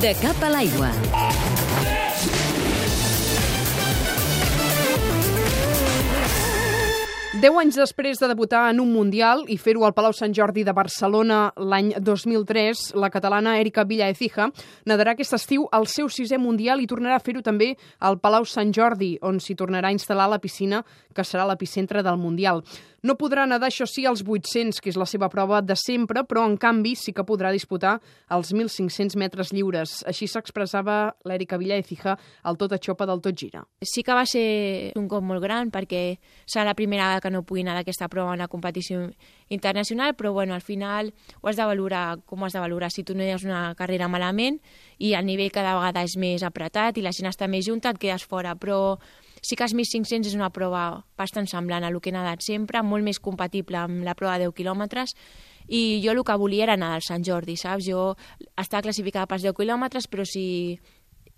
De cap a l'aigua. Deu anys després de debutar en un Mundial i fer-ho al Palau Sant Jordi de Barcelona l'any 2003, la catalana Erika Villaecija nadarà aquest estiu al seu sisè Mundial i tornarà a fer-ho també al Palau Sant Jordi, on s'hi tornarà a instal·lar la piscina que serà l'epicentre del Mundial. No podrà nedar, això sí, als 800, que és la seva prova de sempre, però en canvi sí que podrà disputar els 1.500 metres lliures. Així s'expressava l'Erika Villaecija al Tot a Xopa del Tot Gira. Sí que va ser un cop molt gran perquè serà la primera vegada que no pugui anar d'aquesta prova en una competició internacional, però bueno, al final ho has de valorar com has de valorar. Si tu no has una carrera malament i el nivell cada vegada és més apretat i la gent està més junta, et quedes fora, però Sí que els 1.500 és una prova bastant semblant a el que he nedat sempre, molt més compatible amb la prova de 10 quilòmetres, i jo el que volia era anar al Sant Jordi, saps? Jo estava classificada pels 10 quilòmetres, però si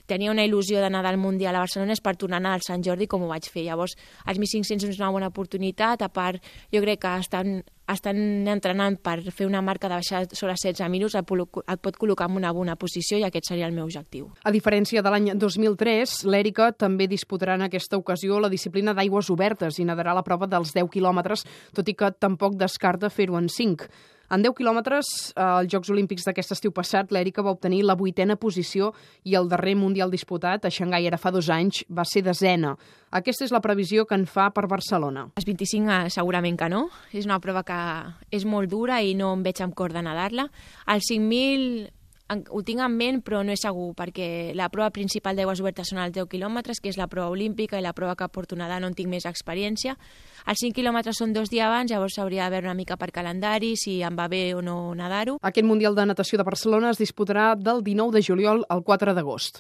tenia una il·lusió d'anar al Mundial a Barcelona és per tornar a anar al Sant Jordi com ho vaig fer. Llavors, els 1.500 és una bona oportunitat, a part, jo crec que estan, estan entrenant per fer una marca de baixar sobre 16 minuts, et, et pot col·locar en una bona posició i aquest seria el meu objectiu. A diferència de l'any 2003, l'Èrica també disputarà en aquesta ocasió la disciplina d'aigües obertes i nedarà la prova dels 10 quilòmetres, tot i que tampoc descarta fer-ho en 5. En 10 quilòmetres, eh, als Jocs Olímpics d'aquest estiu passat, l'Èrica va obtenir la vuitena posició i el darrer Mundial disputat, a Xangai ara fa dos anys, va ser desena. Aquesta és la previsió que en fa per Barcelona. Els 25 eh, segurament que no. És una prova que és molt dura i no em veig amb cor de nedar-la. Els 5.000 ho tinc en ment, però no és segur, perquè la prova principal d'aigües obertes són els 10 quilòmetres, que és la prova olímpica i la prova que porto nedar no en tinc més experiència. Els 5 quilòmetres són dos dies abans, llavors s'hauria de veure una mica per calendari, si em va bé o no nedar-ho. Aquest Mundial de Natació de Barcelona es disputarà del 19 de juliol al 4 d'agost.